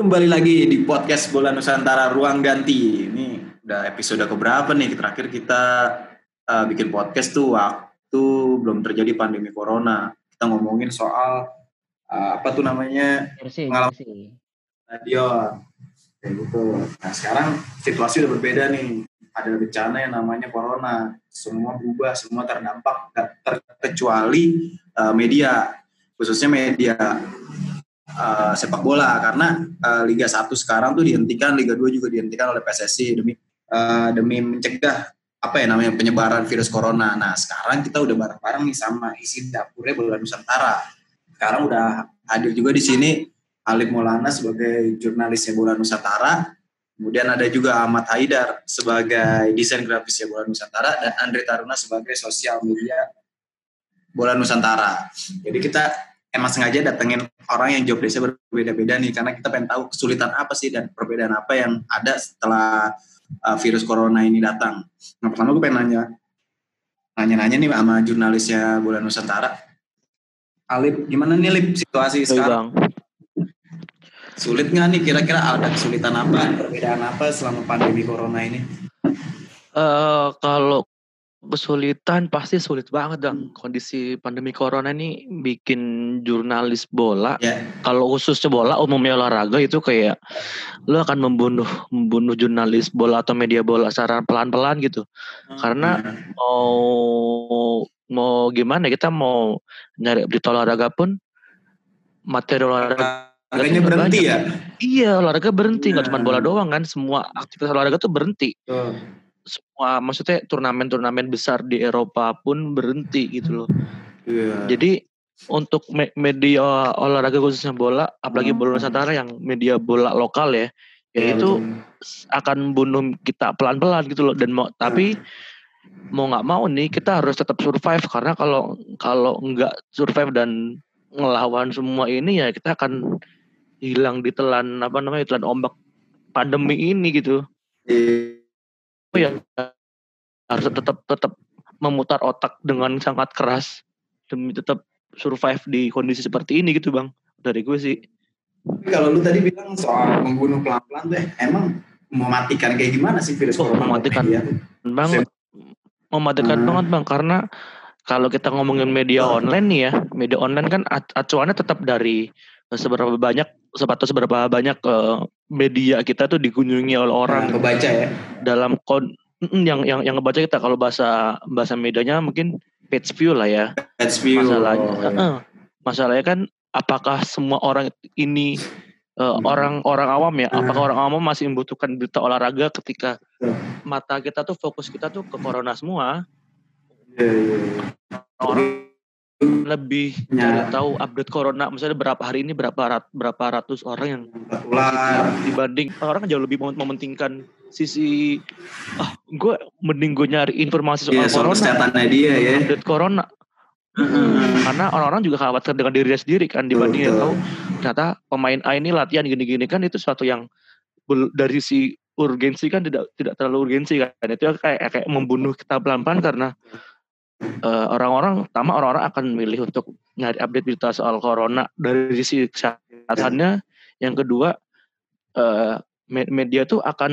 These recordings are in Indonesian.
Kembali lagi di podcast Bola Nusantara Ruang Ganti. Ini udah episode keberapa nih? Terakhir kita uh, bikin podcast tuh waktu belum terjadi pandemi corona. Kita ngomongin soal uh, apa tuh namanya Versi, pengalaman stadion. Kayak gitu. Nah sekarang situasi udah berbeda nih. Ada bencana yang namanya corona. Semua berubah, semua terdampak terkecuali uh, media, khususnya media uh, sepak bola karena uh, Liga 1 sekarang tuh dihentikan, Liga 2 juga dihentikan oleh PSSI demi uh, demi mencegah apa ya namanya penyebaran virus corona. Nah, sekarang kita udah bareng-bareng nih sama isi dapurnya Bola Nusantara. Sekarang udah hadir juga di sini Alif Maulana sebagai jurnalisnya Bola Nusantara. Kemudian ada juga Ahmad Haidar sebagai desain grafisnya Bola Nusantara dan Andre Taruna sebagai sosial media Bola Nusantara. Jadi kita emang sengaja datengin orang yang job berbeda-beda nih karena kita pengen tahu kesulitan apa sih dan perbedaan apa yang ada setelah uh, virus corona ini datang. Nah pertama gue pengen nanya nanya-nanya nih sama jurnalisnya Bola Nusantara. Alip, gimana nih Lip situasi sekarang? Bang. Sulit nggak nih kira-kira ada kesulitan apa, perbedaan apa selama pandemi corona ini? Eh kalau kesulitan pasti sulit banget dong. Kondisi pandemi corona ini bikin jurnalis bola, Ya, kalau khususnya bola umumnya olahraga itu kayak lo akan membunuh membunuh jurnalis bola atau media bola secara pelan-pelan gitu. Karena mau mau gimana ya, kita mau nyari berita olahraga pun materi olahraga harganya berhenti ya? iya olahraga berhenti nggak Iya. cuma bola doang kan semua aktivitas olahraga tuh berhenti Tuh. Semua maksudnya turnamen-turnamen besar di Eropa pun berhenti gitu loh. Iya. Jadi untuk me- media olahraga khususnya bola, apalagi bola Nusantara yang media bola lokal ya, ya itu akan bunuh kita pelan-pelan gitu loh. Dan mau tapi mau nggak mau nih kita harus tetap survive karena kalau kalau nggak survive dan ngelawan semua ini ya kita akan hilang ditelan apa namanya ditelan ombak pandemi ini gitu Iya. Ya harus tetap tetap memutar otak dengan sangat keras demi tetap survive di kondisi seperti ini gitu bang dari gue sih kalau lu tadi bilang soal membunuh pelan-pelan tuh, emang mematikan kayak gimana sih virus Oh, corona? mematikan. Iya. banget mematikan Hmm. banget bang karena kalau kita ngomongin media online nih ya media online kan ac- acuannya tetap dari seberapa banyak sepatu seberapa banyak eh, media kita tuh dikunjungi oleh orang Orang kebaca ya. dalam kon yang yang yang ngebaca kita kalau bahasa bahasa medianya mungkin page view lah ya That's view. masalahnya Oh, iya. Heeh. masalahnya kan apakah semua orang ini eh, orang orang awam ya Hmm. apakah orang awam masih membutuhkan berita olahraga ketika Hmm. mata kita tuh fokus kita tuh ke corona semua Iya, iya, iya. orang lebih Ya. tahu update corona misalnya berapa hari ini berapa rat, berapa ratus orang yang Tertular. dibanding orang jauh lebih mem- mementingkan sisi ah gue mending gue nyari informasi soal Iya, soal corona kesehatannya dia ya. update corona Hmm. karena orang-orang juga khawatir dengan dirinya sendiri kan dibanding yang tahu ternyata pemain A ini latihan gini-gini kan itu suatu yang dari si urgensi kan tidak tidak terlalu urgensi kan itu kayak kayak membunuh kita pelan-pelan karena eh, orang-orang pertama orang-orang akan memilih untuk nyari update berita soal corona dari sisi kesehatannya yang kedua eh, me- media tuh akan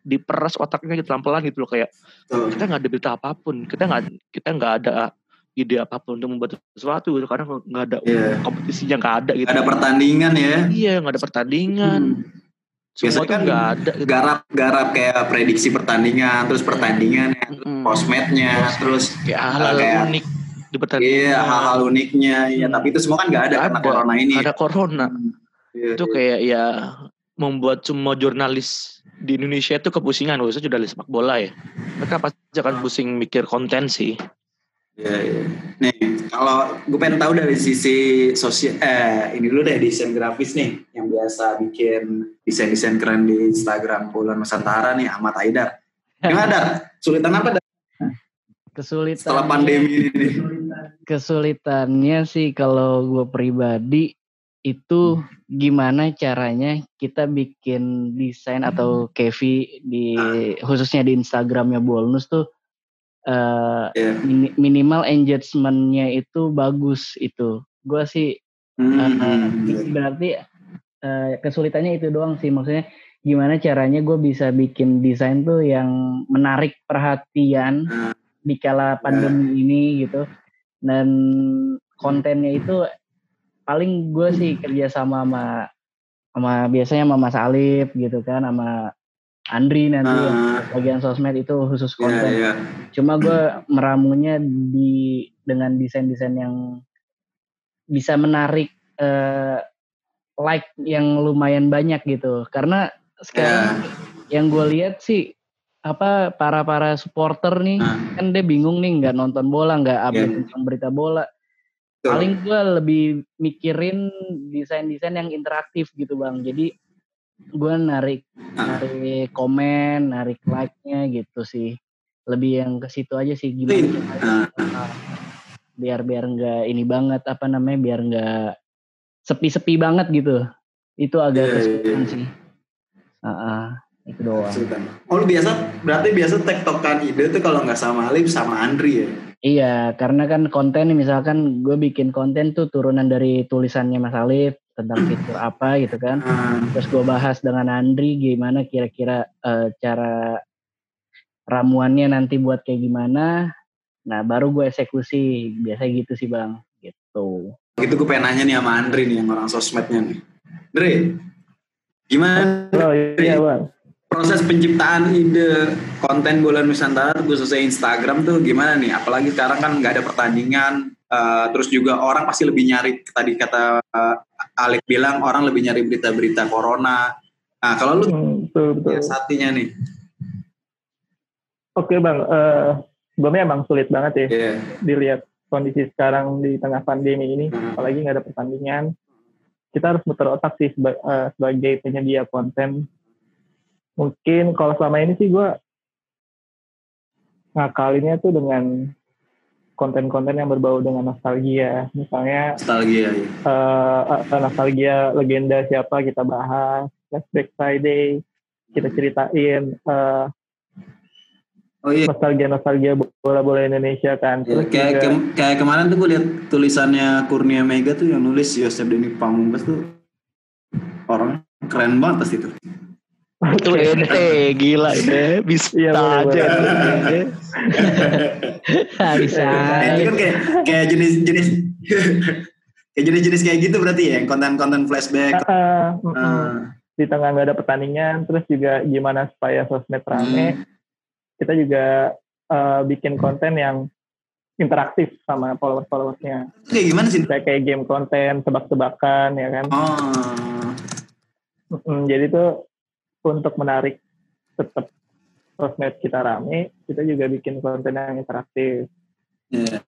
diperas otaknya gitu pelan-pelan gitu loh kayak kita nggak ada berita apa pun kita nggak kita nggak ada ide apa pun untuk membuat sesuatu gitu karena nggak ada Iya. kompetisinya nggak ada gitu Ada pertandingan ya. iya nggak ada pertandingan Hmm. Semua Biasanya kan nggak ada gitu. Garap-garap kayak prediksi pertandingan, terus pertandingan, Mm-mm. postmatnya, terus kayak hal-hal kayak- unik di pertandingan iya hal-hal uniknya, ya. Hmm. Tapi itu semua kan nggak ada karena ada. corona ini. ada corona Iya, itu iya. kayak ya membuat semua jurnalis di Indonesia itu kepusingan khususnya jurnalis sepak bola ya mereka pasti akan pusing mikir konten sih Iya, iya. Nih, kalau gue pengen tahu dari sisi sosial, eh ini dulu deh desain grafis nih, yang biasa bikin desain-desain keren di Instagram Bola Nusantara nih, Ahmad Haidar. Gimana Dar? Sulitan apa Dar? Kesulitan. setelah pandemi ini? Kesulitannya sih kalau gue pribadi itu gimana caranya kita bikin desain atau Kevi di khususnya di Instagramnya Bolnus tuh eh, Iya. mini- minimal engagementnya itu bagus itu. Gue sih Hmm, hmm, berarti uh, kesulitannya itu doang sih. Maksudnya gimana caranya gue bisa bikin desain tuh yang menarik perhatian di kala pandemi ini gitu. Dan kontennya itu paling gue sih kerja sama sama sama biasanya sama Mas Alif gitu kan sama Andri nanti uh, bagian sosmed itu khusus iya, konten. Yeah, yeah. Cuma gue meramunya di dengan desain-desain yang bisa menarik uh, like yang lumayan banyak gitu. Karena sekarang yeah. yang gue lihat sih apa para para supporter nih uh. kan dia bingung nih nggak nonton bola nggak update yeah. tentang berita bola. Paling gue lebih mikirin desain-desain yang interaktif gitu bang. Jadi gue narik ah. narik komen narik like nya gitu sih lebih yang ke situ aja sih gimana uh. biar biar nggak ini banget apa namanya biar nggak sepi-sepi banget gitu itu agak yeah, iya, kesulitan yeah. sih uh, uh, itu doang oh lu biasa berarti biasa tektokan ide tuh kalau nggak sama Alif sama Andri ya iya karena kan konten misalkan gue bikin konten tuh turunan dari tulisannya Mas Alif tentang fitur apa gitu kan. Hmm. Terus gue bahas dengan Andri gimana kira-kira uh, cara ramuannya nanti buat kayak gimana. Nah baru gue eksekusi. Biasa gitu sih bang. Gitu. Gitu gue pengen nanya nih sama Andri nih yang orang sosmednya nih. Andri, gimana? Oh iya bang. Proses penciptaan ide konten bola Nusantara khususnya Instagram tuh gimana nih? Apalagi sekarang kan nggak ada pertandingan, uh, terus juga orang pasti lebih nyari tadi kata uh, Alek bilang orang lebih nyari berita-berita corona. Nah, kalau lu hmm, betul, betul. ya satinya nih. Oke bang, uh, sebelumnya emang sulit banget ya yeah. dilihat kondisi sekarang di tengah pandemi ini, hmm. apalagi nggak ada pertandingan. Kita harus muter otak sih seba, uh, sebagai penyedia konten. Mungkin kalau selama ini sih gue ngakalinnya tuh dengan konten-konten yang berbau dengan nostalgia misalnya nostalgia ya. uh, nostalgia legenda siapa kita bahas flashback Friday kita ceritain uh, Oh iya. Nostalgia nostalgia bola bola Indonesia kan. Ya, kayak ke, kayak kemarin tuh gue lihat tulisannya Kurnia Mega tuh yang nulis Yosef Deni Pamungkas tuh orang keren banget pas itu. Itu ente gila ya bisa ya, aja. bisa. Itu kan kayak kayak jenis-jenis kayak jenis-jenis kayak gitu berarti ya, konten-konten flashback. Uh, uh, uh. Di tengah nggak ada pertandingan, terus juga gimana supaya sosmed rame. Hmm. Kita juga uh, bikin konten yang interaktif sama followers-followersnya. Kayak gimana sih? Kayak, kayak game konten, tebak-tebakan ya kan. Oh. Mm, jadi tuh untuk menarik tetap sosmed kita rame, kita juga bikin konten yang interaktif. Yeah.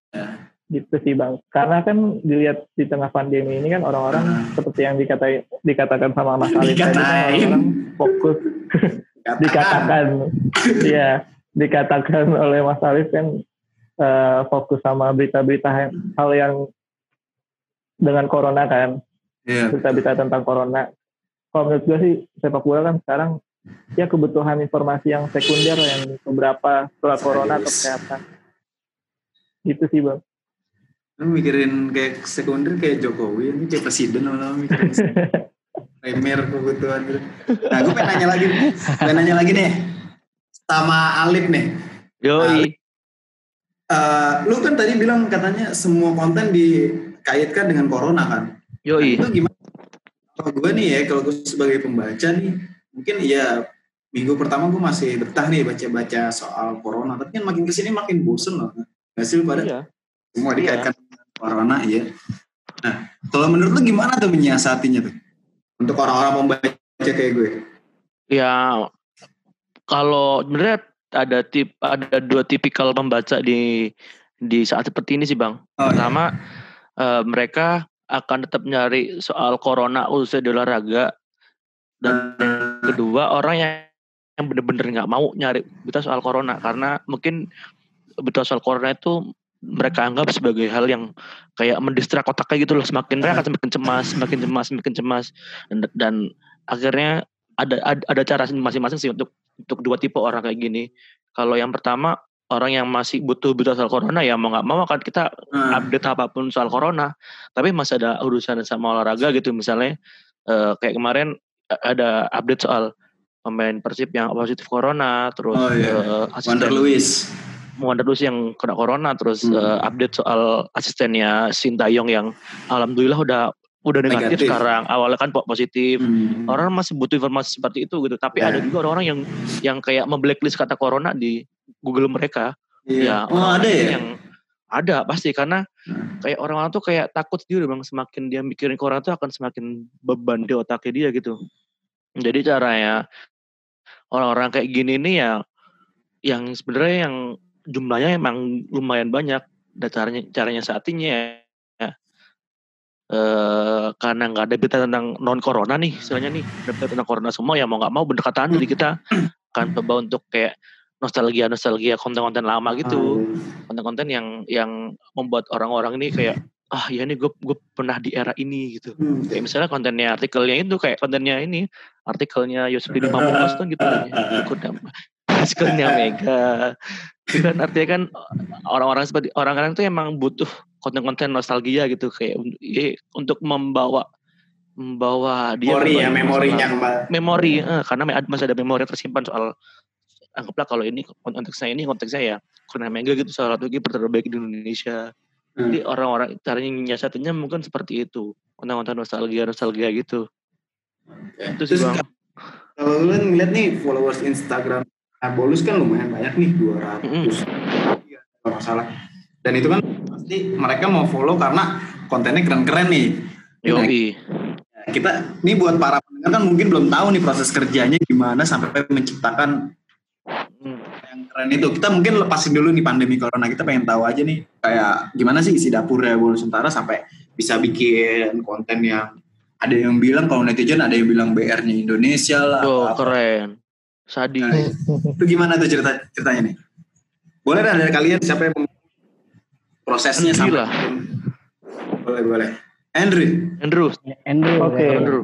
Gitu sih bang. Karena kan dilihat di tengah pandemi ini kan orang-orang uh. seperti yang dikatai, dikatakan sama Mas Alif tadi, orang fokus dikatakan, ya dikatakan oleh Mas Alif kan uh, fokus sama berita-berita hal yang dengan corona kan, yeah. berita-berita tentang corona kalau menurut gue sih sepak bola kan sekarang ya kebutuhan informasi yang sekunder yang beberapa setelah corona atau kesehatan. Gitu sih bang. Lu mikirin kayak sekunder kayak Jokowi ini kayak presiden lama mikirin primer kebutuhan gitu. Nah gue pengen nanya lagi pengen nanya lagi nih. Sama Alif nih. Yoi. Uh, lu kan tadi bilang katanya semua konten dikaitkan dengan corona kan? Yoi. Nah, itu gimana? Kalau gue nih ya kalau gue sebagai pembaca nih mungkin ya minggu pertama gue masih betah nih baca-baca soal corona tapi kan makin ke sini makin bosen loh nggak sih pada iya. semua dikaitkan iya. dengan corona ya nah kalau menurut lu gimana tuh menyiasatinya tuh untuk orang-orang membaca kayak gue ya kalau sebenarnya ada tip ada dua tipikal pembaca di di saat seperti ini sih bang oh, iya. pertama iya. uh, mereka akan tetap nyari soal corona usai di olahraga dan kedua orang yang yang bener-bener nggak mau nyari berita soal corona. Karena mungkin berita soal corona itu mereka anggap sebagai hal yang kayak mendistrak otaknya gitu loh. Semakin mereka semakin cemas semakin cemas semakin cemas. Dan, dan akhirnya ada, ada ada cara masing-masing sih untuk untuk dua tipe orang kayak gini. Kalau yang pertama orang yang masih butuh berita soal corona ya mau nggak mau kan kita hmm. update apa pun soal corona. Tapi masih ada urusan sama olahraga gitu misalnya. Uh, kayak kemarin ada update soal pemain Persib yang positif corona terus oh, iya. uh, Wander Luis Wander Luis yang kena corona terus hmm. uh, update soal asistennya Sintayong yang alhamdulillah udah udah negatif, negatif. sekarang awalnya kan positif hmm. orang masih butuh informasi seperti itu gitu tapi yeah. ada juga orang-orang yang yang kayak memblacklist kata corona di Google mereka yeah. ya oh, ada ya yang ada pasti karena. Kayak orang-orang tuh kayak takut sendiri bang. Semakin dia mikirin corona tuh akan semakin beban di otaknya dia gitu. Jadi caranya orang-orang kayak gini nih ya yang sebenarnya yang jumlahnya emang lumayan banyak. Dan caranya caranya saat ini ya Uh, karena nggak ada berita tentang non corona nih, istilahnya nih, berita tentang corona semua ya mau nggak mau pendekatan dari kita kan coba untuk kayak nostalgia nostalgia konten-konten lama gitu, ah, konten-konten yang yang membuat orang-orang ini kayak ah ya nih gue gue pernah di era ini gitu. Hmm. Kayak misalnya kontennya artikelnya itu kayak kontennya ini artikelnya Yusuf di Pamungkas tuh gitu. Artikelnya Mega. Itu kan artinya kan orang-orang seperti orang-orang itu emang butuh konten-konten nostalgia gitu kayak ya, untuk membawa membawa dia memori ya memorinya memori eh, karena masih ada memori tersimpan soal anggaplah kalau ini konteksnya ini konteksnya ya karena Mega gitu salah satu kiper terbaik di Indonesia hmm. jadi orang-orang caranya nyiasatinya mungkin seperti itu konten-konten nostalgia nostalgia gitu okay. itu sih bang kalau lu ngeliat nih followers Instagram Bolus kan lumayan banyak nih 200 mm -hmm. kalau salah dan itu kan pasti mereka mau follow karena kontennya keren-keren nih. Yoi. Nah, kita ini buat para pendengar kan mungkin belum tahu nih proses kerjanya gimana sampai menciptakan hmm. yang keren itu. Kita mungkin lepasin dulu nih pandemi corona. Kita pengen tahu aja nih kayak gimana sih isi dapur ya Nusantara sampai bisa bikin konten yang ada yang bilang kalau netizen ada yang bilang BR-nya Indonesia lah. Oh, apa. keren. Sadi. Nah, itu gimana tuh cerita ceritanya nih? Boleh dari kalian siapa yang prosesnya sama. Boleh boleh. Andrew. Andrew. Andrew. Oke. Okay. Andrew.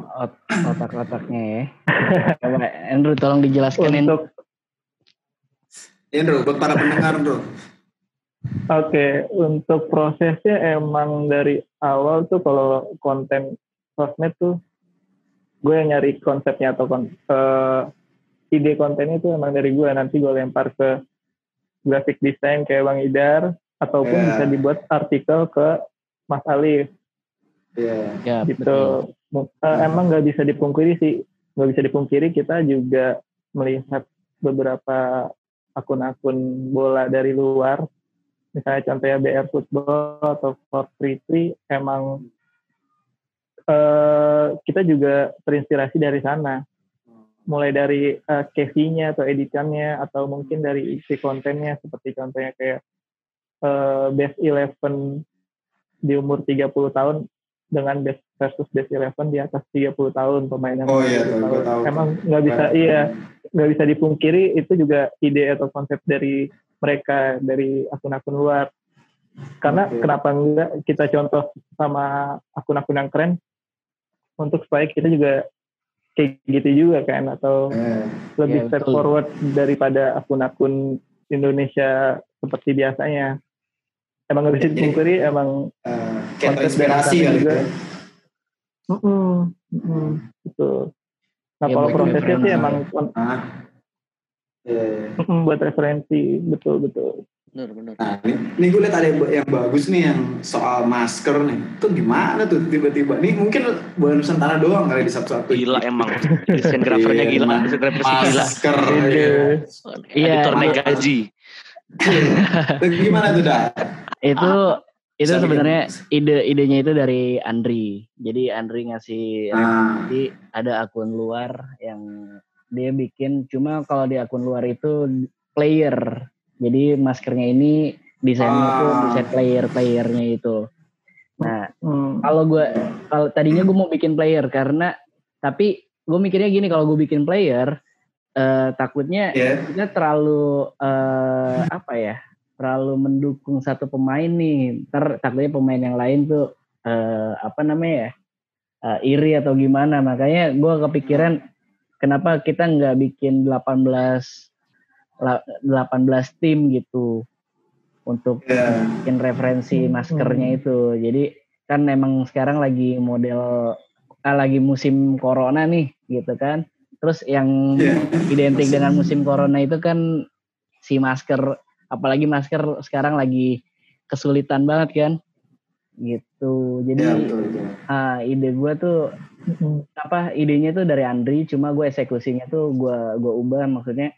Otak-otaknya ya. Coba Andrew tolong dijelaskan untuk Andrew buat para pendengar tuh. Oke, okay, untuk prosesnya emang dari awal tuh kalau konten sosmed tuh gue yang nyari konsepnya atau kon uh, ide kontennya tuh emang dari gue nanti gue lempar ke graphic design kayak Bang Idar ataupun yeah. bisa dibuat artikel ke Mas Alif. Yeah. Yeah, gitu. Uh, emang nggak bisa dipungkiri sih, nggak bisa dipungkiri kita juga melihat beberapa akun-akun bola dari luar, misalnya contohnya BR Football atau Sport Free emang uh, kita juga terinspirasi dari sana. Mulai dari uh, nya atau editannya atau mungkin dari isi kontennya seperti contohnya kayak uh, best 11 di umur 30 tahun dengan best versus best 11 di atas 30 tahun pemain yang oh, iya, tahun. Tahu. Emang nggak bisa nah. iya nggak bisa dipungkiri itu juga ide atau konsep dari mereka dari akun-akun luar. Karena okay. kenapa enggak kita contoh sama akun-akun yang keren untuk supaya kita juga kayak gitu juga kan atau eh, lebih yeah, forward daripada akun-akun Indonesia seperti biasanya emang nggak bisa dipungkiri emang uh, kayak inspirasi kali juga. Ya. Mm -mm, mm -mm, gitu. Nah ya, kalau prosesnya sih emang ah. yeah. mm -mm, buat referensi betul betul. Benar benar. Nah ini, ini gue lihat ada yang, yang bagus nih yang soal masker nih. Itu gimana tuh tiba-tiba? Nih mungkin bukan Nusantara doang kali di satu-satu. Gila emang. Desain grafernya gila. Desain grafer gila. Masker. Iya. Editor naik gaji. Gimana tuh dah? itu ah, itu sebenarnya ide idenya itu dari Andri jadi Andri ngasih ah. jadi ada akun luar yang dia bikin cuma kalau di akun luar itu player jadi maskernya ini desainnya ah. tuh desain player playernya itu nah hmm. kalau gue kalau tadinya gue mau bikin player karena tapi gue mikirnya gini kalau gue bikin player uh, takutnya yeah. kita terlalu uh, apa ya terlalu mendukung satu pemain nih ntar takutnya pemain yang lain tuh uh, apa namanya ya uh, iri atau gimana makanya gue kepikiran kenapa kita nggak bikin 18 18 tim gitu untuk yeah. bikin referensi maskernya hmm. itu jadi kan emang sekarang lagi model ah, lagi musim corona nih gitu kan terus yang yeah. identik dengan musim corona itu kan si masker apalagi masker sekarang lagi kesulitan banget kan? Gitu. Jadi ya, betul, betul. Uh, ide gue tuh apa idenya tuh dari Andri cuma gue eksekusinya tuh gue gue ubah. Maksudnya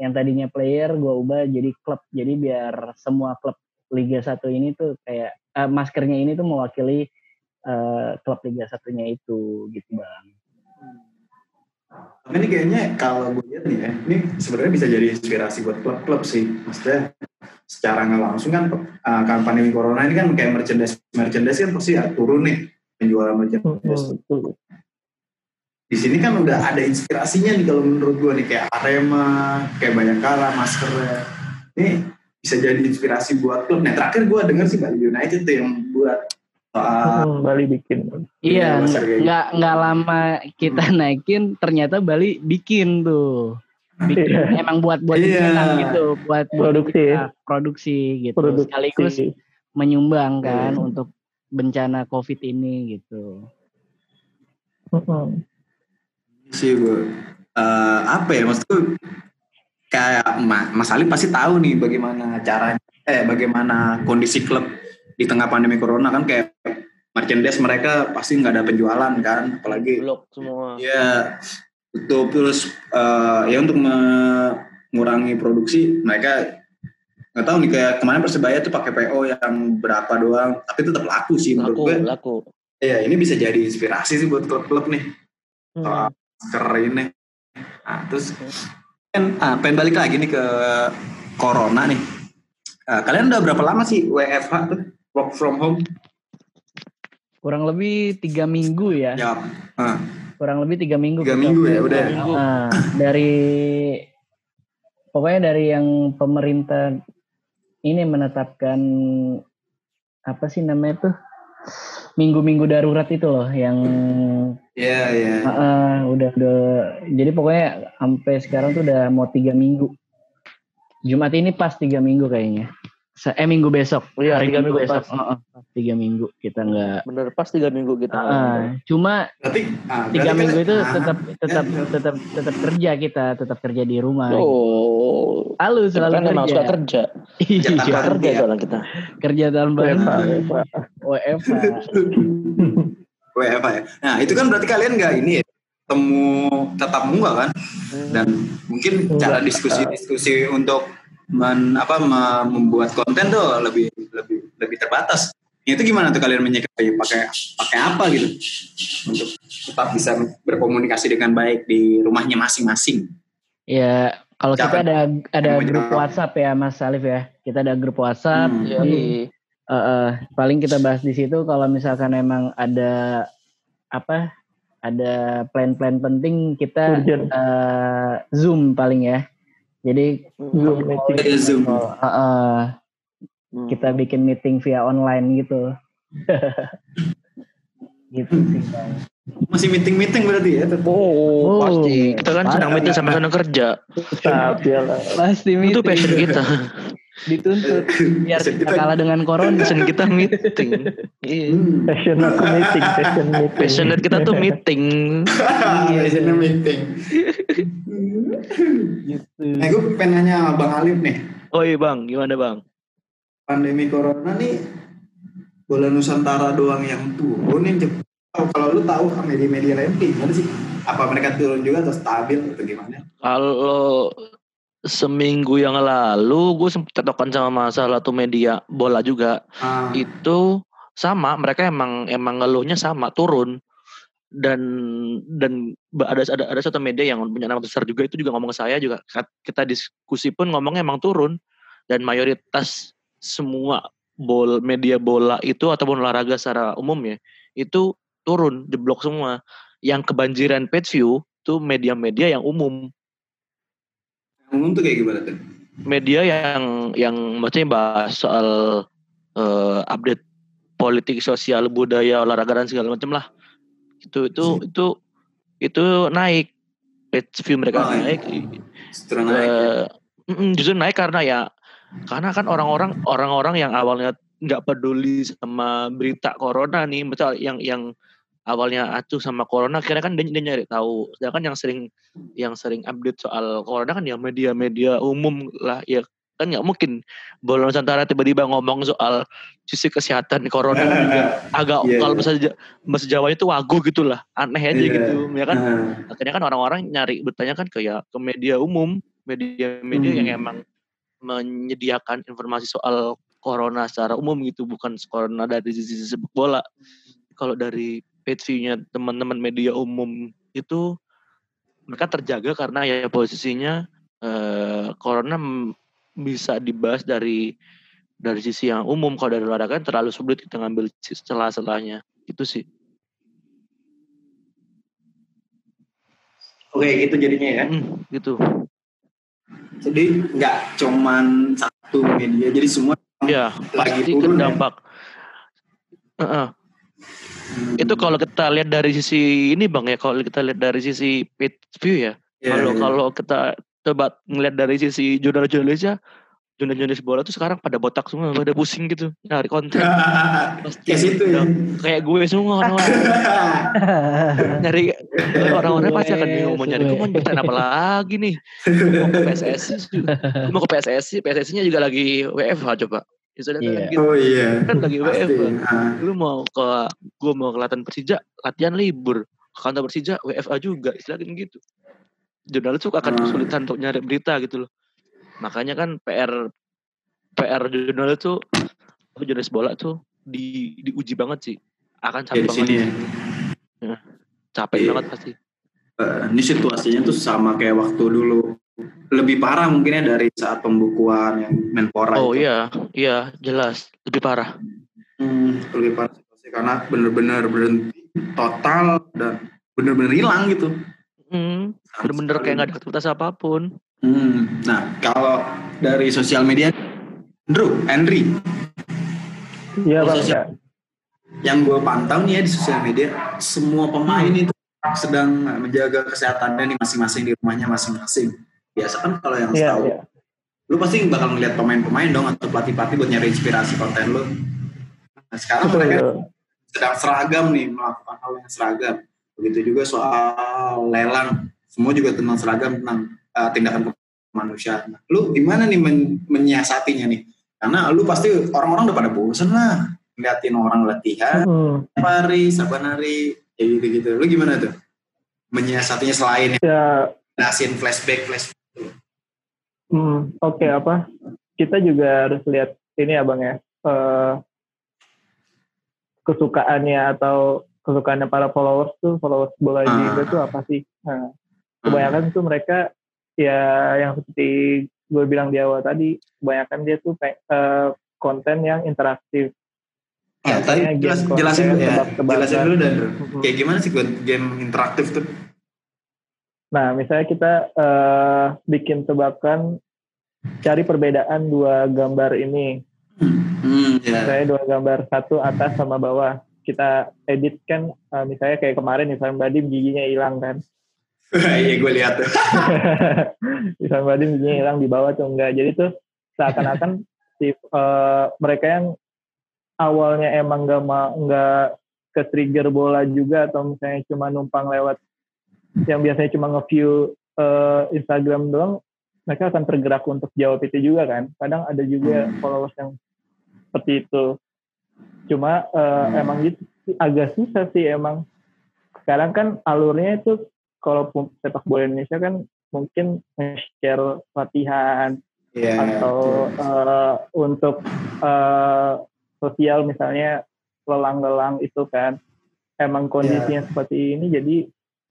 yang tadinya player gue ubah jadi klub. Jadi biar semua klub Liga 1 ini tuh kayak uh, maskernya ini tuh mewakili uh, klub Liga satunya itu gitu bang. Tapi ini kayaknya kalau gue lihat nih ya, ini sebenarnya bisa jadi inspirasi buat klub-klub sih. Maksudnya secara nggak langsung kan uh, kan pandemi corona ini kan kayak merchandise merchandise kan pasti ya, turun nih penjualan merchandise. Hmm, Di sini kan udah ada inspirasinya nih kalau menurut gue nih kayak Arema, kayak banyak kala maskernya. Ini bisa jadi inspirasi buat klub. Nah terakhir gue denger sih Bali United tuh yang buat uh, hmm, Bali bikin. Iya, nggak nggak lama kita hmm. naikin, ternyata Bali bikin tuh. Bikin, yeah. emang buat buat yeah. gitu, buat produksi, buat produksi gitu. Produksi. Sekaligus menyumbang kan hmm. untuk bencana COVID ini gitu. Hmm. Sih bu, uh, apa ya maksudku kayak Mas Ali pasti tahu nih bagaimana caranya eh bagaimana kondisi klub di tengah pandemi corona kan kayak merchandise mereka pasti nggak ada penjualan kan apalagi blok semua. Ya betul terus uh, ya untuk mengurangi produksi mereka nggak tahu nih kayak kemarin persebaya tuh pakai PO yang berapa doang tapi tetap laku sih laku, menurut gue. laku. Ya ini bisa jadi inspirasi sih buat klub-klub nih. Hmm. soal ini. Nah terus pengen, ah, pengen balik lagi nih ke corona nih. Uh, kalian udah berapa lama sih WFH tuh? Work from home? Kurang lebih tiga minggu ya. Ya. Uh. Kurang lebih tiga minggu. Tiga minggu ya udah. Uh, dari pokoknya dari yang pemerintah ini menetapkan apa sih namanya tuh minggu-minggu darurat itu loh yang Iya, iya. Uh, udah udah jadi pokoknya sampai sekarang tuh udah mau tiga minggu. Jumat ini pas tiga minggu kayaknya. Eh minggu besok. Iya, tiga minggu, minggu besok. Pas. Uh, uh, tiga minggu kita nggak. Bener pas tiga minggu kita. Uh, cuma berarti, uh, tiga berarti minggu kan, itu tetap tetap tetap tetap kerja kita, tetap kerja di rumah. Oh. Lalu selalu kan kerja. suka kerja. Iya. kerja soalnya kita. Kerja tahun baru. WFH. WFH ya. Nah itu kan berarti kalian nggak ini ya temu tetap muka kan dan mungkin cara diskusi-diskusi untuk men, apa membuat konten tuh lebih lebih lebih terbatas. Itu gimana tuh kalian menyikapi pakai pakai apa gitu untuk tetap bisa berkomunikasi dengan baik di rumahnya masing-masing? Ya kalau kita ada ada grup WhatsApp ya Mas Alif ya. Kita ada grup WhatsApp. Hmm. Jadi uh, uh, paling kita bahas di situ kalau misalkan emang ada apa ada plan-plan penting kita uh, zoom paling ya jadi zoom meeting zoom. uh, uh, hmm. kita bikin meeting via online gitu. Gitu sih masih meeting meeting berarti ya? Oh, oh pasti. kita kan sedang meeting sama sama kerja tapi pasti meeting itu passion kita dituntut. Biar kita kalah dengan corona passion kita meeting. Iya. Passion aku meeting passion meeting. Passion kita tuh meeting. Iya. Passion meeting. Gitu nah gue pengen nanya bang Alif nih. Oh iya bang. Gimana bang? Pandemi corona nih bola Nusantara doang yang turun nih kalau lu tahu media-media lain gimana sih? Apa mereka turun juga atau stabil atau gimana? Kalau seminggu yang lalu gue sempat cetokan sama masalah tuh media bola juga. Ah. itu sama mereka emang emang ngeluhnya sama turun. Dan dan ada ada ada satu media yang punya nama besar juga itu juga ngomong ke saya juga. Kita diskusi pun ngomongnya emang turun. Dan mayoritas semua bol media bola itu ataupun olahraga secara umum ya itu turun di blok semua. Yang kebanjiran page view tuh media-media yang umum umum tuh kayak gimana tuh? Media yang yang maksudnya bahas soal uh, update politik, sosial, budaya, olahraga dan segala macam lah. Itu itu hmm. itu itu naik page view mereka oh, naik. Justru naik. Uh, ya? justru naik karena ya karena kan orang-orang orang-orang yang awalnya nggak peduli sama berita corona nih, misal yang yang awalnya acuh sama corona akhirnya kan dia, dia nyari tahu sedangkan yang sering yang sering update soal corona kan ya media-media umum lah ya kan nggak mungkin bola Nusantara tiba-tiba ngomong soal sisi kesehatan corona juga agak yeah, kalau bahasa bahasa Jawa itu wagu gitulah aneh aja yeah. gitu ya kan uh. akhirnya kan orang-orang nyari bertanya kan kayak ke media umum media-media hmm. yang emang menyediakan informasi soal corona secara umum gitu bukan corona dari sisi sepak bola kalau dari page view-nya teman-teman media umum itu mereka terjaga karena ya posisinya eh, corona bisa dibahas dari dari sisi yang umum. Kalau dari olahraga kan terlalu sulit kita ngambil celah-celahnya. Itu sih. Oke itu jadinya ya. Hmm, gitu. Jadi nggak cuman satu media jadi semua ya lagi pasti terdampak ya? uh -uh. Itu kalau kita lihat dari sisi ini bang ya kalau kita lihat dari sisi page view ya yeah, kalau yeah. kalau kita coba ngeliat dari sisi jurnalis-jurnalisnya jurnalis-jurnalis bola tuh sekarang pada botak semua pada pusing gitu nyari konten. Pasti kayak situ ya. kayak gue semua orang-orang. Nyari orang-orang pasti akan bingung mau nyari gue mau konten apa lagi nih? Mau ke PSSI mau ke PSSI PSSI nya juga lagi WFH coba Ya, yeah. gitu. Oh iya. Kan lagi WFH. Lu mau ke gue mau ke latihan Persija, latihan libur. Ke kantor Persija WFA juga, istilahnya gitu jurnalis tuh akan hmm. kesulitan untuk nyari berita gitu loh. Makanya kan PR PR jurnalis tuh jurnalis bola tuh di diuji banget sih. Akan capek ya, banget. Sini ya. ya. Capek ya. banget pasti. Uh, ini situasinya tuh sama kayak waktu dulu. Lebih parah mungkinnya dari saat pembukuan yang Menpora Oh itu. iya, iya jelas lebih parah. Hmm, lebih parah situasi karena bener-bener berhenti total dan bener-bener hilang gitu. Hmm, bener-bener kayak gak ada aktivitas apa pun. Hmm. Nah, kalau dari sosial media, Andrew, Henry. Iya, Bang. Ya. Yang gue pantau nih ya di sosial media, semua pemain itu sedang menjaga kesehatannya nih masing-masing di rumahnya masing-masing. Biasa kan kalau yang yeah, tahu, yeah. lu pasti bakal ngeliat pemain-pemain dong atau pelatih-pelatih buat nyari inspirasi konten lu. Nah, sekarang mereka sedang seragam nih melakukan hal yang seragam Begitu juga soal lelang, semua juga tentang seragam tentang uh, tindakan kemanusiaan. Lu gimana nih men menyiasatinya nih? Karena lu pasti orang-orang udah pada bosen lah ngeliatin orang latihan, hmm. hari, saban hari, kayak gitu-gitu. Lu gimana tuh? Menyiasatinya selain ya. nasin flashback, flashback. Hmm, Oke, okay, apa? Kita juga harus lihat ini ya bang ya, uh, kesukaannya atau kesukaannya para followers tuh followers bola di ah. Indo tuh apa sih? Nah, kebanyakan tuh mereka ya yang seperti gue bilang di awal tadi kebanyakan dia tuh uh, konten yang interaktif. Ya, tadi jelas, jelasin, ya, jelasin dulu dan. Kayak gimana sih game interaktif tuh? Nah, misalnya kita uh, bikin tebakan cari perbedaan dua gambar ini. Hmm, yeah. Misalnya dua gambar satu atas sama bawah kita edit kan uh, misalnya kayak kemarin misalnya Badim giginya hilang kan iya gue lihat misalnya Badim giginya hilang di bawah tuh enggak jadi tuh seakan-akan si uh, mereka yang awalnya emang gak ma nggak ke trigger bola juga atau misalnya cuma numpang lewat yang biasanya cuma nge-view uh, Instagram doang mereka akan tergerak untuk jawab itu juga kan kadang ada juga hmm. followers yang seperti itu cuma uh, hmm. emang gitu agak susah sih emang sekarang kan alurnya itu kalau sepak bola Indonesia kan mungkin share latihan yeah, atau uh, untuk uh, sosial misalnya lelang-lelang itu kan emang kondisinya yeah. seperti ini jadi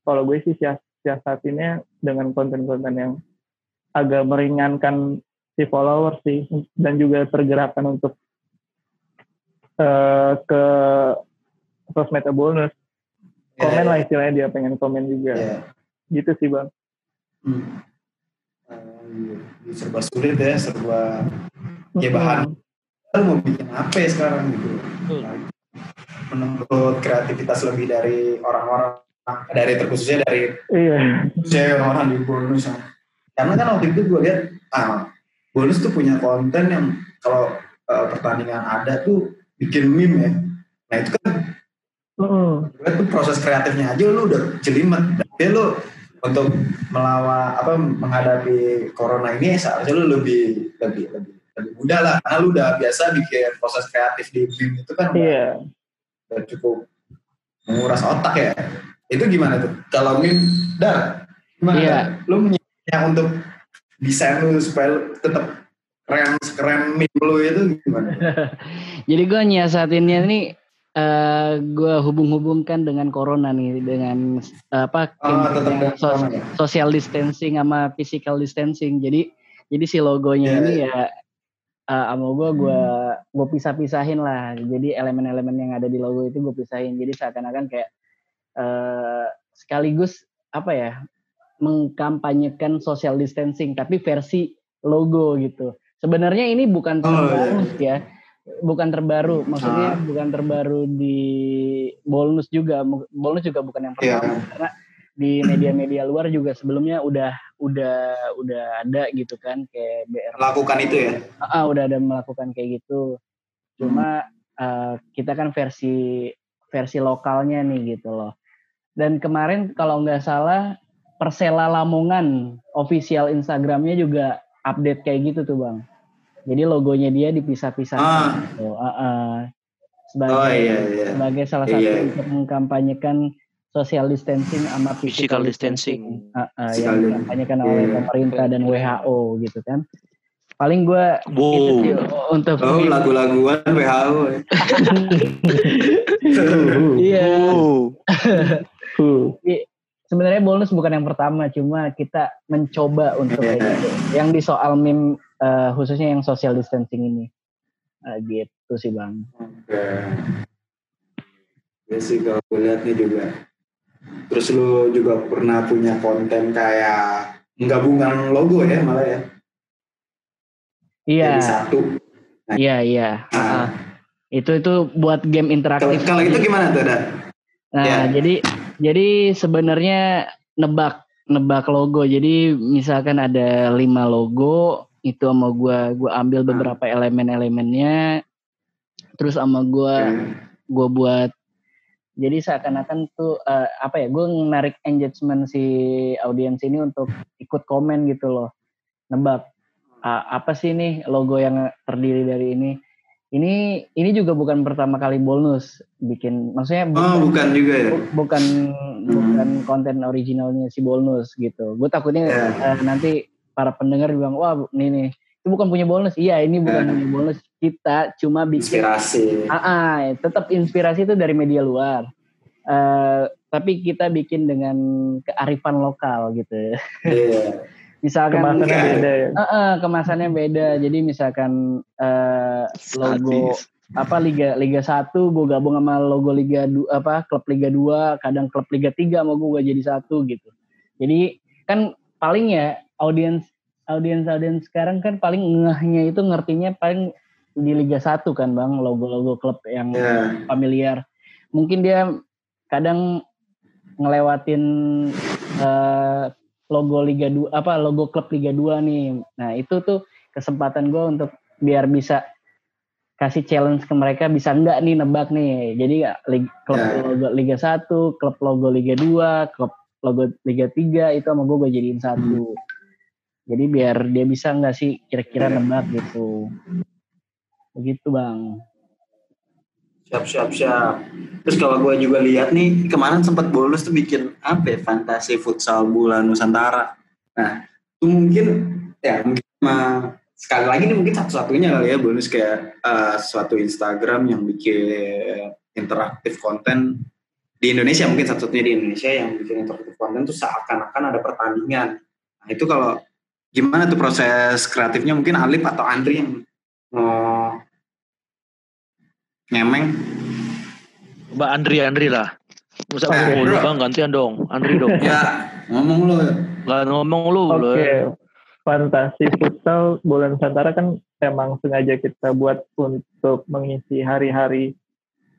kalau gue sih siasatinnya dengan konten-konten yang agak meringankan si follower sih dan juga pergerakan untuk uh, ke sosmed bonus yeah, komen yeah. lah istilahnya dia pengen komen juga yeah. gitu sih bang hmm. uh, serba sulit ya serba ya bahan mau bikin apa ya sekarang gitu hmm. menurut kreativitas lebih dari orang-orang dari terkhususnya dari iya. orang-orang di bonus karena kan waktu itu gue lihat ah bonus tuh punya konten yang kalau uh, pertandingan ada tuh bikin meme ya nah itu kan uh, itu proses kreatifnya aja lu udah jelimet. Berarti lu untuk melawan apa menghadapi corona ini seharusnya lu lebih lebih lebih lebih mudah lah karena lu udah biasa bikin proses kreatif di BIM itu kan iya. udah cukup menguras otak ya itu gimana tuh kalau BIM dar gimana Iya. Dar? lu yang untuk desain lu supaya lu tetap keren keren BIM lu itu gimana Jadi gue nyiasatinnya nih eh gue hubung-hubungkan dengan corona nih dengan eh, apa oh tetap dengan sos- ya? social distancing sama physical distancing. Jadi jadi si logonya Iya, ini ya eh, sama gue gue gue pisah-pisahin lah. Jadi elemen-elemen yang ada di logo itu gue pisahin. Jadi seakan-akan kayak eh, sekaligus apa ya mengkampanyekan social distancing tapi versi logo gitu. Sebenarnya ini bukan Oh, terbaru ya. Bukan terbaru, maksudnya Ah. bukan terbaru di Bolnus juga. Bolnus juga bukan yang Iya. pertama karena di media-media luar juga sebelumnya udah udah udah ada gitu kan kayak BR lakukan itu ya Ah, ah, udah ada melakukan kayak gitu. Cuma eh, kita kan versi versi lokalnya nih gitu loh. Dan kemarin kalau nggak salah Persela Lamongan official Instagramnya juga update kayak gitu tuh bang. Jadi logonya dia dipisah-pisah. Ah. Gitu. Ah, ah. Sebagai oh iya iya sebagai salah satu Iya. untuk mengkampanyekan social distancing sama Physical physical distancing. distancing, ah, Physical yang dikampanyekan Iya, oleh iya. pemerintah dan WHO gitu kan. Paling gue itu Wow. sih untuk oh lagu-laguan WHO ya. iya Huh. sebenarnya bonus bukan yang pertama cuma kita mencoba untuk kayak Iya. gitu yang di soal meme eh, khususnya yang social distancing ini Eh, gitu sih bang Oke. Ya sih kalau gue lihat nih juga. Terus lu juga pernah punya konten kayak menggabungkan logo ya malah ya. iya Jadi satu. iya iya Nah, Ah, itu itu buat game kalau, interaktif kalau itu gimana tuh, Dan? Nah, Ya. jadi jadi sebenarnya nebak nebak logo. Jadi misalkan ada lima logo, itu sama gua gua ambil beberapa elemen-elemennya. Terus sama gua gua buat. Jadi seakan-akan tuh eh, apa ya gue menarik engagement si audiens ini untuk ikut komen gitu loh. Nebak ah, apa sih nih logo yang terdiri dari ini ini ini juga bukan pertama kali bonus bikin maksudnya Oh, bukan juga ya. Bu- bukan bukan konten originalnya si Bolnus gitu. Gue takutnya Ya. eh, nanti para pendengar bilang wah ini nih itu bukan punya Bolnus. Iya ini bukan Ya. punya Bolnus. Kita cuma bikin. Inspirasi. Ah, ah, tetap inspirasi itu dari media luar. Eh, tapi kita bikin dengan kearifan lokal gitu. Iya. Misalkan Kemasannya beda ya. Eh, eh, kemasannya beda. Jadi misalkan eh, logo Sadis. apa liga liga 1 gue gabung sama logo liga du, apa klub liga 2 kadang klub liga 3 sama gue jadi satu gitu jadi kan paling ya audiens audiens audiens sekarang kan paling ngehnya itu ngertinya paling di liga 1 kan bang logo-logo klub yang Iya. familiar mungkin dia kadang ngelewatin eh, logo liga 2 apa logo klub liga 2 nih nah itu tuh kesempatan gue untuk biar bisa kasih challenge ke mereka bisa enggak nih nebak nih. Jadi klub Ya. logo Liga 1, klub logo Liga 2, klub logo Liga 3 itu sama gue gue jadiin satu. Jadi biar dia bisa enggak sih kira-kira Ya. nebak gitu. Begitu bang. Siap, siap, siap. Terus kalau gue juga lihat nih, kemarin sempat bonus tuh bikin apa ya, fantasi futsal bulan Nusantara. Nah, itu mungkin, ya mungkin sekali lagi nih mungkin satu-satunya kali ya bonus kayak eh, suatu Instagram yang bikin interaktif konten di Indonesia mungkin satu-satunya di Indonesia yang bikin interaktif konten tuh seakan-akan ada pertandingan. Nah itu kalau gimana tuh proses kreatifnya mungkin Alif atau Andri yang mau ngemeng Mbak Andri Andri lah. Masa Eh, ngomong lu bang gantian dong. Andri dong. ya ngomong lu Gak ngomong lu. Oke, lu. fantasi futsal bulan Nusantara kan emang sengaja kita buat untuk mengisi hari-hari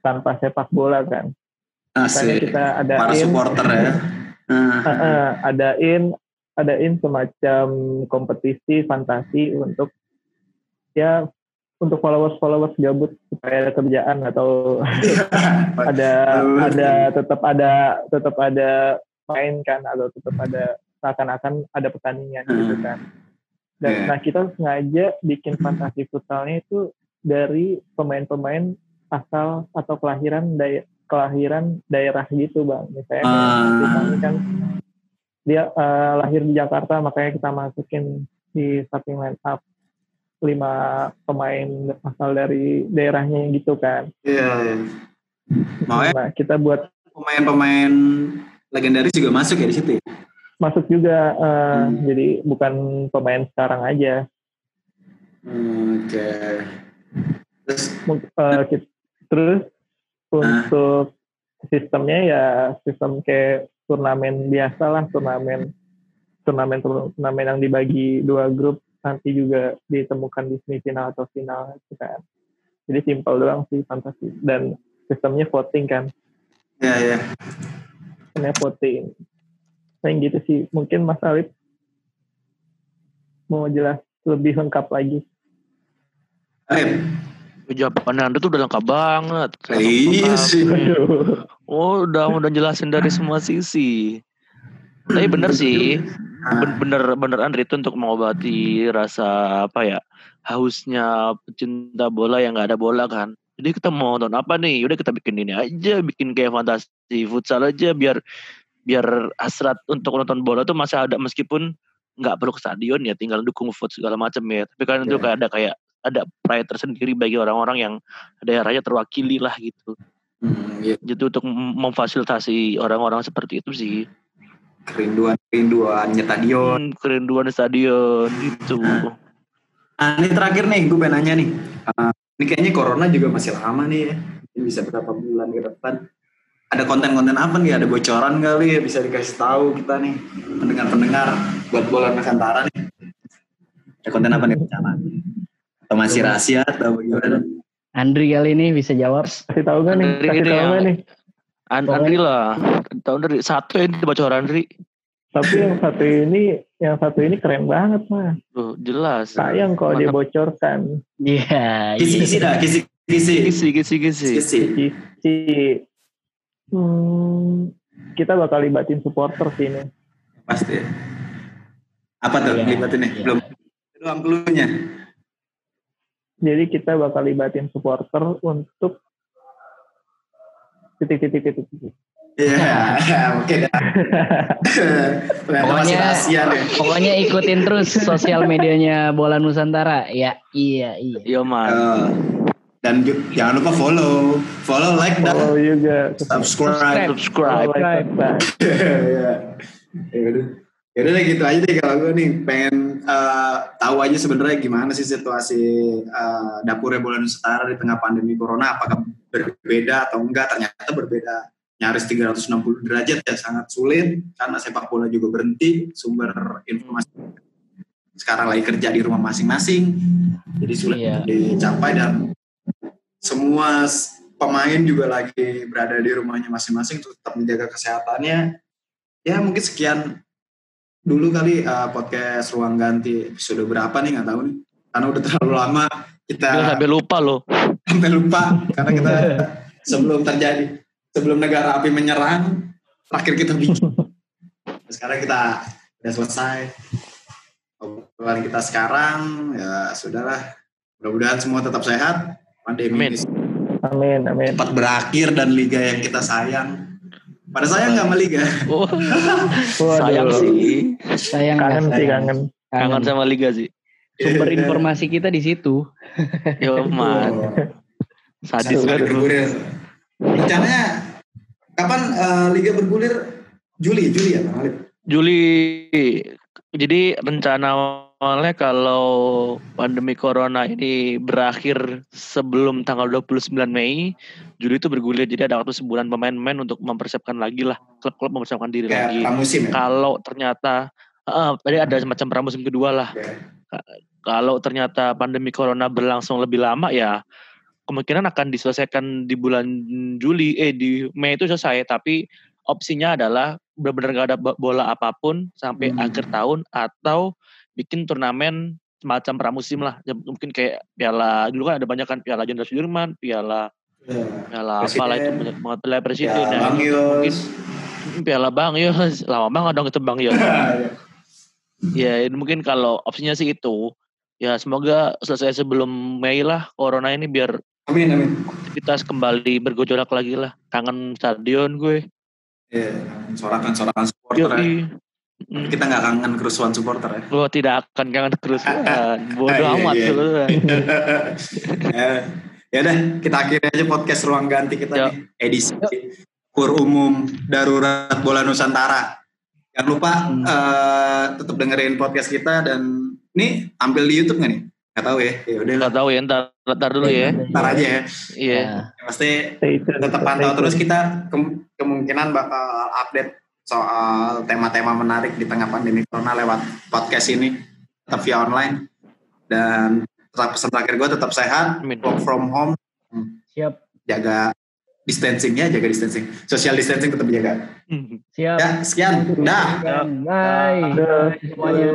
tanpa sepak bola kan. Makanya asik kita para adain, supporter ya Eh, eh, adain, adain semacam kompetisi fantasi untuk ya untuk followers followers gabut supaya ada kerjaan atau ada ada tetap ada tetap ada main kan atau tetap ada seakan-akan ada pertandingan hmm. gitu kan dan yeah. nah kita sengaja bikin fantasi futsalnya itu dari pemain-pemain asal atau kelahiran daerah kelahiran daerah gitu bang misalnya uh. kan dia uh, lahir di Jakarta makanya kita masukin di starting line up lima pemain asal dari daerahnya gitu kan. Iya. Makanya nah, kita buat pemain-pemain legendaris juga masuk ya di situ. Ya? Masuk juga, uh, hmm. jadi bukan pemain sekarang aja. Hmm, Oke. Okay. Terus, uh, kita, terus nah. untuk sistemnya ya sistem kayak turnamen biasa lah, turnamen turnamen turnamen yang dibagi dua grup nanti juga ditemukan di semifinal atau final gitu kan. Jadi simpel doang sih fantasi dan sistemnya voting kan. Ya ya. Sistemnya voting. Nah gitu sih. Mungkin Mas Alif mau jelas lebih lengkap lagi. Alif. Jawaban Anda tuh udah lengkap banget. Iya sih. Oh, udah udah jelasin dari semua sisi. Tapi bener sih, bener bener Andri itu untuk mengobati rasa apa ya hausnya pecinta bola yang nggak ada bola kan. Jadi kita mau nonton apa nih? Udah kita bikin ini aja bikin kayak fantasi futsal aja biar biar hasrat untuk nonton bola tuh masih ada meskipun nggak perlu ke stadion ya tinggal dukung foot segala macam ya. Tapi kan itu kayak ada kayak ada pride tersendiri bagi orang-orang yang daerahnya terwakili lah gitu. Hmm, yeah. jadi untuk memfasilitasi orang-orang seperti itu sih kerinduan kerinduannya stadion. Hmm, kerinduan stadion itu nah, nah ini terakhir nih gue pengen nanya nih. Uh, ini kayaknya corona juga masih lama nih ya. Ini bisa berapa bulan ke depan? Ada konten-konten apa nih? Ada bocoran kali ya bisa dikasih tahu kita nih pendengar-pendengar buat bola Nusantara nih. Ada konten apa nih rencana atau masih rahasia atau bagaimana Andri kali ini bisa jawab. Kasih tahu gak nih? Kasih tahu gak nih Andri lah. Tahun dari satu ini bocoran Andri. Tapi yang satu ini, yang satu ini keren banget mah. Tuh, jelas. Sayang kalau dia bocorkan. Iya. Yeah, kisi-kisi dah, kisi-kisi. Kisi-kisi. Kisi-kisi. Kisi. Hmm, kita bakal libatin supporter sih ini. Pasti. Apa tuh yeah. libatinnya? Yeah. Belum. Doang clue-nya. Jadi kita bakal libatin supporter untuk titik titik titik titik Iya, oke dah. pokoknya, ya. pokoknya ikutin terus sosial medianya Bola Nusantara. Ya, iya, iya. Iya, man. Uh, dan jangan lupa follow, follow, like, dan follow juga. Subscribe. Subscribe. subscribe. ya. ya ya udah gitu aja deh kalau gue nih. Pengen uh, tahu aja sebenarnya gimana sih situasi uh, dapurnya bola Nusantara di tengah pandemi corona. Apakah berbeda atau enggak? Ternyata berbeda. Nyaris 360 derajat ya sangat sulit. Karena sepak bola juga berhenti. Sumber informasi sekarang lagi kerja di rumah masing-masing. Jadi sulit iya. dicapai dan semua pemain juga lagi berada di rumahnya masing-masing tetap menjaga kesehatannya. Ya mungkin sekian dulu kali uh, podcast ruang ganti episode berapa nih? Nggak tahu nih. Karena udah terlalu lama kita Dia sampai lupa loh. Sampai lupa karena kita sebelum terjadi sebelum negara api menyerang terakhir kita bikin. Sekarang kita udah selesai. Obrolan kita sekarang ya sudahlah. Mudah-mudahan semua tetap sehat. Pandemi amin. amin amin. cepat berakhir dan liga yang kita sayang pada saya nggak meliga. Oh. sayang sih. Sayang kangen sih kangen. Kangen sama liga sih. Sumber informasi kita di situ. Yo man. Sadis banget. Rencananya kapan uh, liga bergulir? Juli, Juli ya Bang Alif? Juli. Jadi rencana awalnya kalau pandemi corona ini berakhir sebelum tanggal 29 Mei, Juli itu bergulir jadi ada waktu sebulan pemain-pemain untuk mempersiapkan lagi lah klub-klub mempersiapkan diri Kayak lagi. Pramusim ya? Kalau ternyata uh, tadi ada semacam pramusim kedua lah. Okay. Kalau ternyata pandemi corona berlangsung lebih lama ya kemungkinan akan diselesaikan di bulan Juli eh di Mei itu selesai tapi opsinya adalah benar-benar gak ada bola apa pun sampai hmm. akhir tahun atau bikin turnamen semacam pramusim lah. Ya, mungkin kayak piala dulu kan ada banyak kan piala Jenderal Sudirman, piala ya. piala apalah itu banyak banget piala presiden. Piala Bang Yos. Piala Bang Yos, lama banget dong itu Bang Yos. ya mungkin kalau opsinya sih itu ya semoga selesai sebelum Mei lah corona ini biar amin amin aktivitas kembali bergejolak lagi lah kangen stadion gue Iya, sorakan sorakan supporter ya. Kita nggak kangen kerusuhan supporter ya. Gue tidak akan kangen kerusuhan. Bodoh iya, amat iya. ya, ya udah, kita akhiri aja podcast ruang ganti kita Yo. nih edisi kur umum darurat bola Nusantara. Jangan lupa hmm. uh, tetap dengerin podcast kita dan ini tampil di YouTube nggak nih? Gak tahu ya. Ya udah. Gak tahu ya. Ntar, ntar dulu ya. Ntar aja ya. Iya. Yeah. Ya, pasti tetap pantau terus kita ke kemungkinan bakal update soal tema-tema menarik di tengah pandemi corona lewat podcast ini. Tetap via online. Dan tetap pesan terakhir gue tetap sehat. Work from home. Siap. Jaga distancing ya jaga distancing. Social distancing tetap jaga siap. Ya sekian. Dah. Bye, bye. semuanya